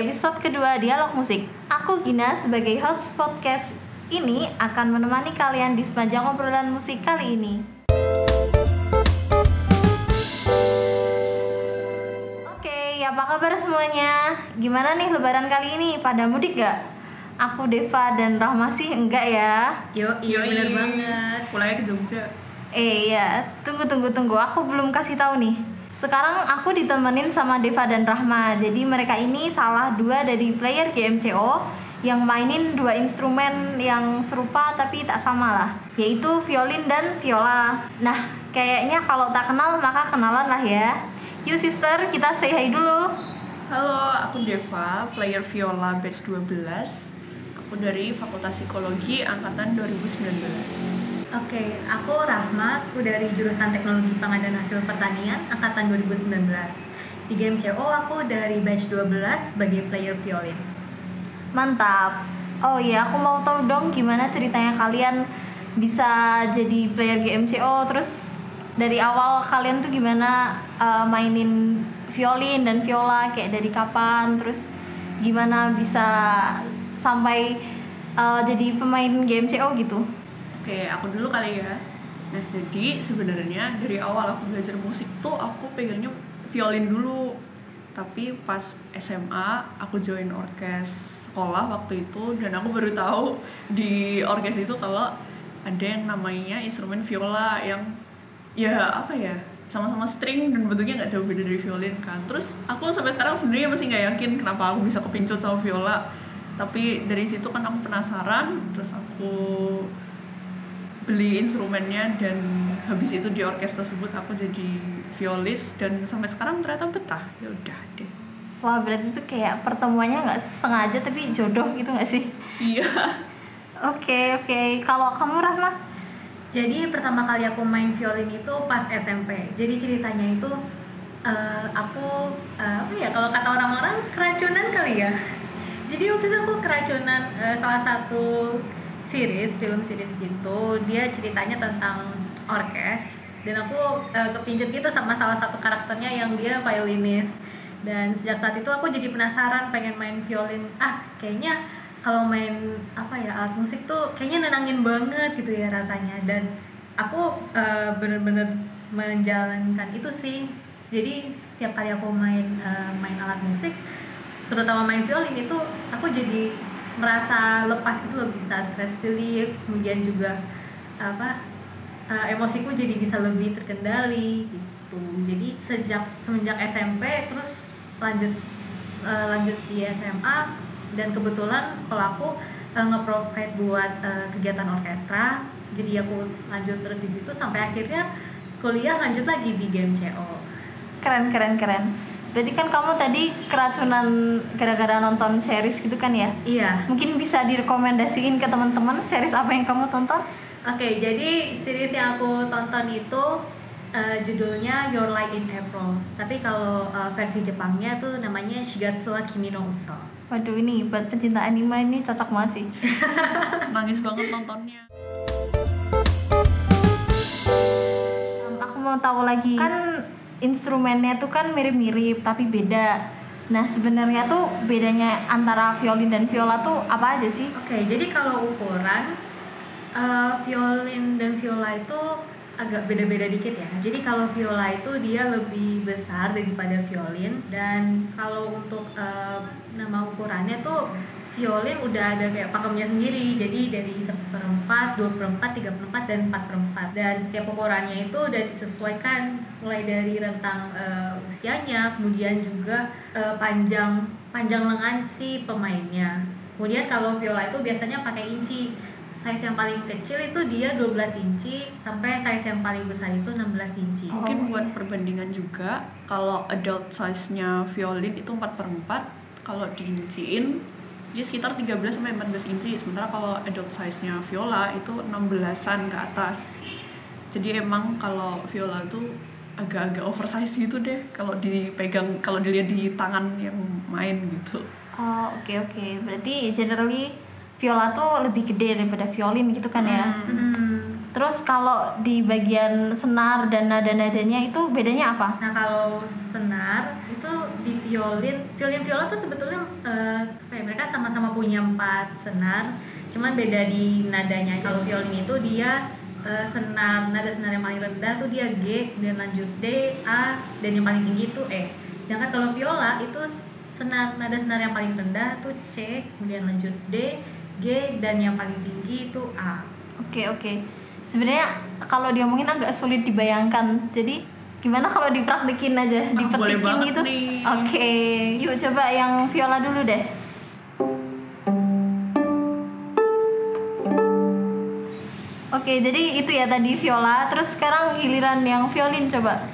episode kedua Dialog Musik. Aku Gina sebagai host podcast ini akan menemani kalian di sepanjang obrolan musik kali ini. Oke, apa kabar semuanya? Gimana nih lebaran kali ini? Pada mudik gak? Aku Deva dan Rahma sih enggak ya. Yo, iya bener banget. Pulangnya ke Jogja. Eh iya, tunggu tunggu tunggu. Aku belum kasih tahu nih. Sekarang aku ditemenin sama Deva dan Rahma. Jadi mereka ini salah dua dari player GMCO yang mainin dua instrumen yang serupa tapi tak sama lah, yaitu violin dan viola. Nah, kayaknya kalau tak kenal maka kenalan lah ya. Yuk sister, kita say hi dulu. Halo, aku Deva, player viola batch 12. Aku dari Fakultas Psikologi angkatan 2019. Oke, aku Rahma, aku dari jurusan Teknologi Pengadaan Hasil Pertanian angkatan 2019. Di game CO aku dari batch 12 sebagai player violin. Mantap. Oh iya, aku mau tahu dong gimana ceritanya kalian bisa jadi player GMCO terus dari awal kalian tuh gimana uh, mainin violin dan viola kayak dari kapan terus gimana bisa sampai uh, jadi pemain GMCO gitu. Oke, aku dulu kali ya. Nah, jadi sebenarnya dari awal aku belajar musik tuh aku pegangnya violin dulu. Tapi pas SMA aku join orkes sekolah waktu itu dan aku baru tahu di orkes itu kalau ada yang namanya instrumen viola yang ya apa ya sama-sama string dan bentuknya nggak jauh beda dari violin kan terus aku sampai sekarang sebenarnya masih nggak yakin kenapa aku bisa kepincut sama viola tapi dari situ kan aku penasaran terus aku beli instrumennya dan habis itu di orkes tersebut aku jadi violis dan sampai sekarang ternyata betah ya udah deh Wah berarti itu kayak pertemuannya nggak sengaja tapi jodoh gitu nggak sih? iya Oke oke. Kalau kamu Rahma? Jadi pertama kali aku main violin itu pas SMP. Jadi ceritanya itu eh, aku eh, apa ya kalau kata orang-orang keracunan kali ya. Jadi waktu itu aku keracunan eh, salah satu series film series gitu. Dia ceritanya tentang orkes dan aku eh, kepincut gitu sama salah satu karakternya yang dia violinis. Dan sejak saat itu aku jadi penasaran pengen main violin. Ah, kayaknya kalau main apa ya alat musik tuh kayaknya nenangin banget gitu ya rasanya dan aku eh, bener-bener menjalankan itu sih jadi setiap kali aku main eh, main alat musik terutama main violin itu aku jadi merasa lepas gitu loh bisa stress relief kemudian juga apa eh, emosiku jadi bisa lebih terkendali gitu. Jadi sejak semenjak SMP terus lanjut eh, lanjut di SMA dan kebetulan sekolahku uh, nge-provide buat uh, kegiatan orkestra. Jadi aku lanjut terus di situ sampai akhirnya kuliah lanjut lagi di game Keren keren keren. Berarti kan kamu tadi keracunan gara-gara nonton series gitu kan ya? iya Mungkin bisa direkomendasiin ke teman-teman series apa yang kamu tonton? oke jadi series yang aku tonton itu uh, judulnya Your Light in April tapi kalau uh, versi Jepangnya tuh namanya Shigatsu wa Kimi no Uso Waduh ini buat pencinta anime ini cocok banget sih. nangis banget nontonnya Em, aku mau tahu lagi kan instrumennya tuh kan mirip-mirip tapi beda. Nah sebenarnya tuh bedanya antara violin dan viola tuh apa aja sih? Oke, jadi kalau ukuran eh, violin dan viola itu agak beda-beda dikit ya. Jadi kalau viola itu dia lebih besar daripada violin dan kalau untuk eh, nama ukurannya tuh violin udah ada kayak pakemnya sendiri. Jadi dari seperempat, dua perempat, tiga perempat dan empat perempat. Dan setiap ukurannya itu udah disesuaikan mulai dari rentang eh, usianya, kemudian juga eh, panjang panjang lengan si pemainnya. Kemudian kalau viola itu biasanya pakai inci. Size yang paling kecil itu dia 12 inci sampai size yang paling besar itu 16 inci. Oh. mungkin buat perbandingan juga kalau adult size-nya violin itu 4 per 4 kalau diinciin dia sekitar 13 sampai 14 inci sementara kalau adult size-nya viola itu 16-an ke atas jadi emang kalau viola tuh agak-agak oversize gitu deh kalau dipegang kalau dilihat di tangan yang main gitu Oh oke oke. Berarti generally viola tuh lebih gede daripada violin gitu kan ya? Mm. Terus kalau di bagian senar dan nada-nadanya itu bedanya apa? Nah kalau senar itu violin, violin viola tuh sebetulnya ya, mereka sama-sama punya empat senar, cuman beda di nadanya. Kalau violin itu dia eh, senar nada senar yang paling rendah tuh dia G, kemudian lanjut D, A, dan yang paling tinggi itu E. Sedangkan kalau viola itu senar nada senar yang paling rendah tuh C, kemudian lanjut D, G, dan yang paling tinggi itu A. Oke oke. Sebenarnya kalau diomongin agak sulit dibayangkan. Jadi gimana kalau dipraktekin aja, Ah, boleh dipetikin gitu? Oke, yuk coba yang viola dulu deh. Oke, jadi itu ya tadi viola. Terus sekarang giliran yang violin coba.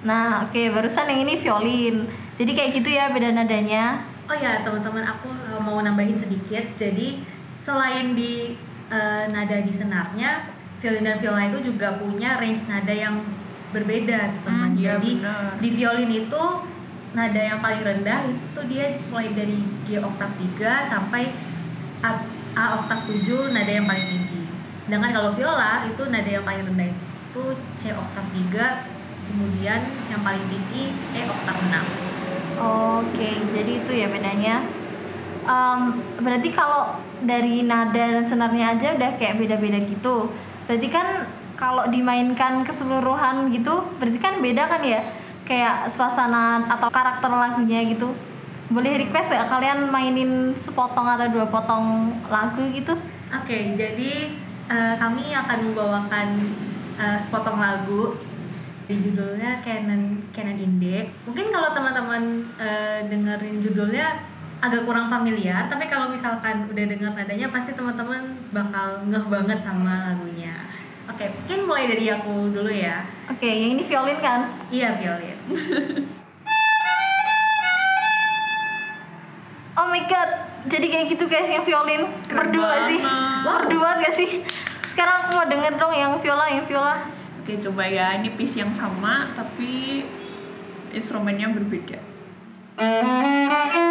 Nah, oke, barusan yang ini violin. Jadi kayak gitu ya beda nadanya. Oh ya teman-teman aku uh, mau nambahin sedikit. Jadi selain di uh, nada di senarnya, violin dan viola itu juga punya range nada yang berbeda teman. Hmm, iya, Jadi benar. di violin itu nada yang paling rendah itu dia mulai dari G oktav 3 sampai A, A oktav 7 nada yang paling tinggi. Sedangkan kalau viola itu nada yang paling rendah itu C oktav 3 kemudian yang paling tinggi E oktav 6. Oke, jadi itu ya bedanya. Em, berarti kalau dari nada dan senarnya aja udah kayak beda-beda gitu. Berarti kan kalau dimainkan keseluruhan gitu, berarti kan beda kan ya? Kayak suasana atau karakter lagunya gitu. Boleh request ya kalian mainin sepotong atau dua potong lagu gitu? Oke, jadi eh, kami akan membawakan eh, sepotong lagu di judulnya Canon Canon Inde. Mungkin kalau teman-teman eh, dengerin judulnya agak kurang familiar, tapi kalau misalkan udah dengar nadanya pasti teman-teman bakal ngeh banget sama lagunya. Oke, mungkin mulai dari aku dulu ya. Oke, yang ini violin kan? Iya, violin. Oh my god, jadi kayak gitu guys yang violin Keren berdua sih, banget. berdua gak sih? Sekarang aku mau denger dong yang viola, yang viola. Oke coba ya, ini piece yang sama tapi instrumennya berbeda.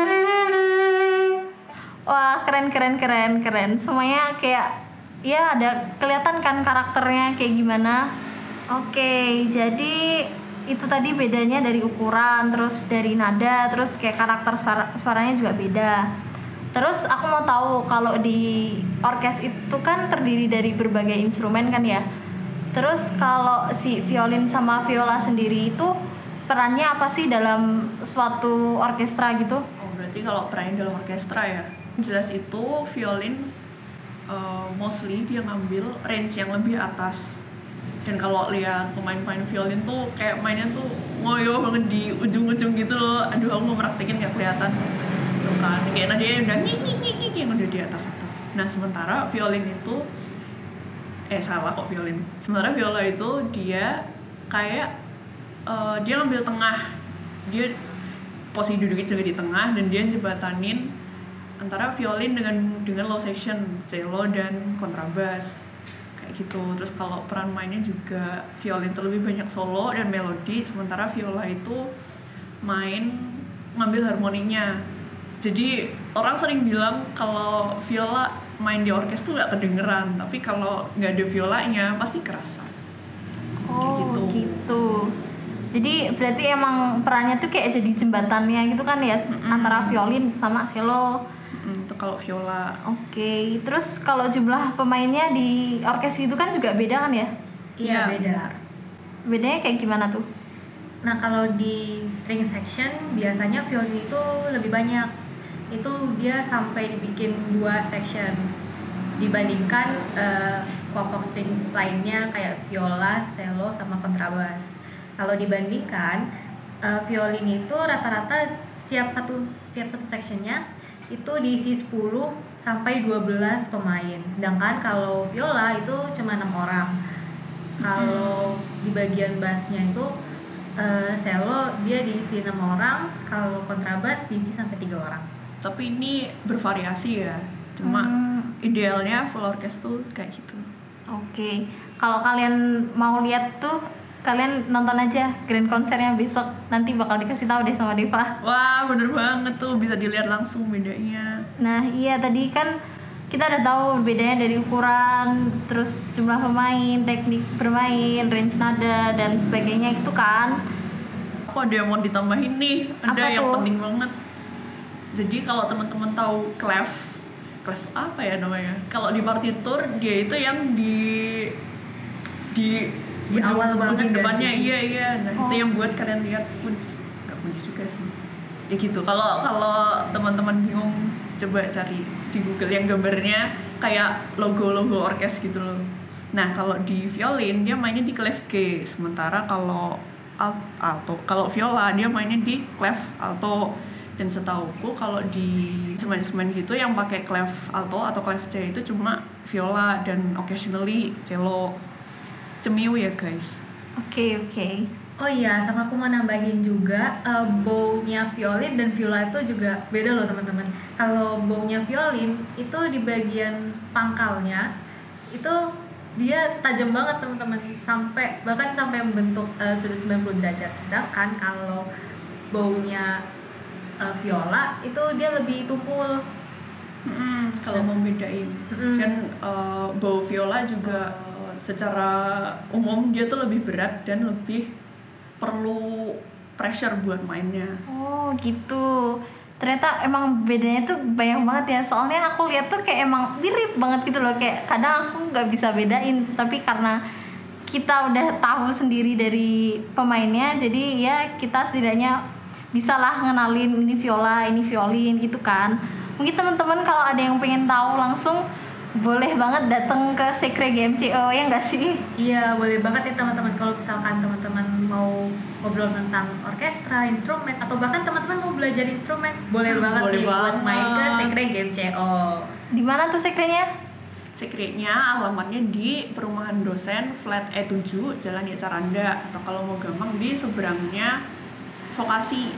Wah keren keren keren keren. Semuanya kayak ya ada kelihatan kan karakternya kayak gimana. Oke, jadi itu tadi bedanya dari ukuran, terus dari nada, terus kayak karakter suara- suaranya juga beda. Terus aku mau tahu kalau di orkes itu kan terdiri dari berbagai instrumen kan ya. Terus kalau si violin sama viola sendiri itu perannya apa sih dalam suatu orkestra gitu? Oh berarti kalau perannya dalam orkestra ya. Jelas itu violin uh, mostly dia ngambil range yang lebih atas. Dan kalau lihat pemain-pemain violin tuh kayak mainnya tuh ngoyo banget di ujung-ujung gitu loh. Aduh aku mau meraktekin nggak kelihatan. Tuh kan, kayak nadanya udah nyik nyik yang udah di atas atas. Nah sementara violin itu eh salah kok violin. Sementara viola itu dia kayak eh, dia ngambil tengah. Dia posisi duduknya juga di tengah dan dia jembatanin antara violin dengan dengan low section, cello dan kontrabas kayak gitu. Terus kalau peran mainnya juga violin terlebih banyak solo dan melodi, sementara viola itu main ngambil harmoninya. Jadi orang sering bilang kalau viola main di orkes tuh nggak kedengeran, tapi kalau nggak ada violanya pasti kerasa. Oh gitu. gitu. Jadi berarti emang perannya tuh kayak jadi jembatannya gitu kan ya antara violin sama cello. Itu kalau viola Oke, terus kalau jumlah pemainnya di orkes itu kan juga beda kan ya? Iya, Iya, beda. Bedanya kayak gimana tuh? Nah kalau di string section biasanya violin itu lebih banyak. Itu dia sampai dibikin dua section dibandingkan eh, kelompok string lainnya kayak viola, cello, sama kontrabas. Kalau dibandingkan eh, violin itu rata-rata setiap satu setiap satu sectionnya itu diisi 10 sampai 12 pemain. Sedangkan kalau viola itu cuma enam orang. Kalau di bagian bassnya itu eh, cello dia diisi enam orang, kalau kontrabas diisi sampai tiga orang. tapi ini bervariasi ya cuma Hmm, idealnya full orkes tuh kayak gitu Oke, kalau kalian mau lihat tuh kalian nonton aja grand konsernya besok nanti bakal dikasih tahu deh sama Deva. wah bener banget tuh bisa dilihat langsung bedanya Nah iya tadi kan kita udah tahu bedanya dari ukuran, terus jumlah pemain, teknik bermain, range nada dan sebagainya itu kan. Aku ada yang mau ditambahin nih, ada Apa yang tuh? penting banget. Jadi kalau teman-teman tahu clef, clef apa ya namanya? Kalau di partitur dia itu yang di di Di awal banget ujung depannya. sih? iya iya. Nah Oh. itu yang buat kalian lihat kunci. Nggak kunci juga sih. Ya gitu. Kalau kalau teman-teman bingung coba cari di Google yang gambarnya kayak logo-logo orkes gitu loh. Nah kalau di violin dia mainnya di clef G. Sementara kalau alt alto kalau viola dia mainnya di clef alto. Dan setauku kalau di instrumen-instrumen gitu yang pakai clef alto atau clef C itu cuma viola dan occasionally cello cemiu ya guys Oke oke. Oh iya, sama aku mau nambahin juga eh, bow-nya violin dan viola itu juga beda loh teman-teman. Kalau bow-nya violin itu di bagian pangkalnya itu dia tajam banget teman-teman sampai bahkan sampai membentuk eh, sudut 90 derajat. Sedangkan kalau bow-nya eh, viola itu dia lebih tumpul. kalau mau bedain Mm-mm. dan eh, bow viola juga secara umum dia tuh lebih berat dan lebih perlu pressure buat mainnya Oh gitu. Ternyata emang bedanya tuh banyak banget ya. Soalnya aku lihat tuh kayak emang mirip banget gitu loh. Kayak kadang aku nggak bisa bedain. Tapi karena kita udah tahu sendiri dari pemainnya, jadi ya kita setidaknya bisa lah ngenalin ini viola, ini violin gitu kan. Mungkin teman-teman kalau ada yang pengen tahu langsung boleh banget datang ke Sekre GMCO ya nggak sih? Iya, boleh banget ya teman-teman kalau misalkan teman-teman mau ngobrol tentang orkestra, instrumen atau bahkan teman-teman mau belajar instrumen, boleh Hmm, banget boleh nih buat banget. main ke Sekre Game CO. Di mana tuh Sekrenya? Secretnya alamatnya di perumahan dosen flat E7 Jalan Yacaranda atau kalau mau gampang di seberangnya vokasi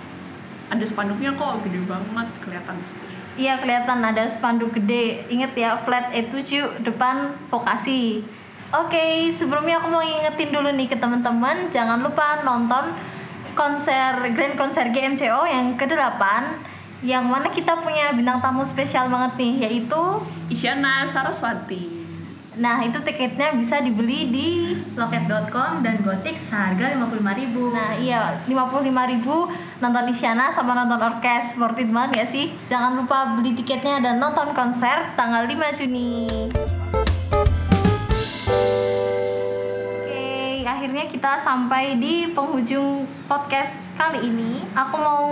ada spanduknya kok gede banget kelihatan pasti. Iya kelihatan. Ada spanduk gede. Ingat ya flat E7 depan vokasi. Oke, sebelumnya aku mau ingetin dulu nih ke teman-teman, jangan lupa nonton konser Grand Konser GMCO yang ke-8 yang mana kita punya bintang tamu spesial banget nih yaitu Isyana Saraswati nah itu tiketnya bisa dibeli di Loket.com dan Gotix seharga 55.000. Nah iya 55.000 nonton Isyana sama nonton orkes Worth it banget gak sih? Jangan lupa beli tiketnya dan nonton konser tanggal 5 Juni Oke akhirnya kita sampai di penghujung podcast kali ini Aku mau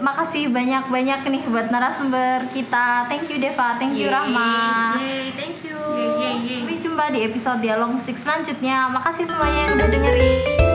makasih banyak-banyak nih buat narasumber kita Thank you Deva, thank you Rahma Yeay, thank you. Sampai jumpa di episode dialog musik selanjutnya. Makasih semuanya yang udah dengerin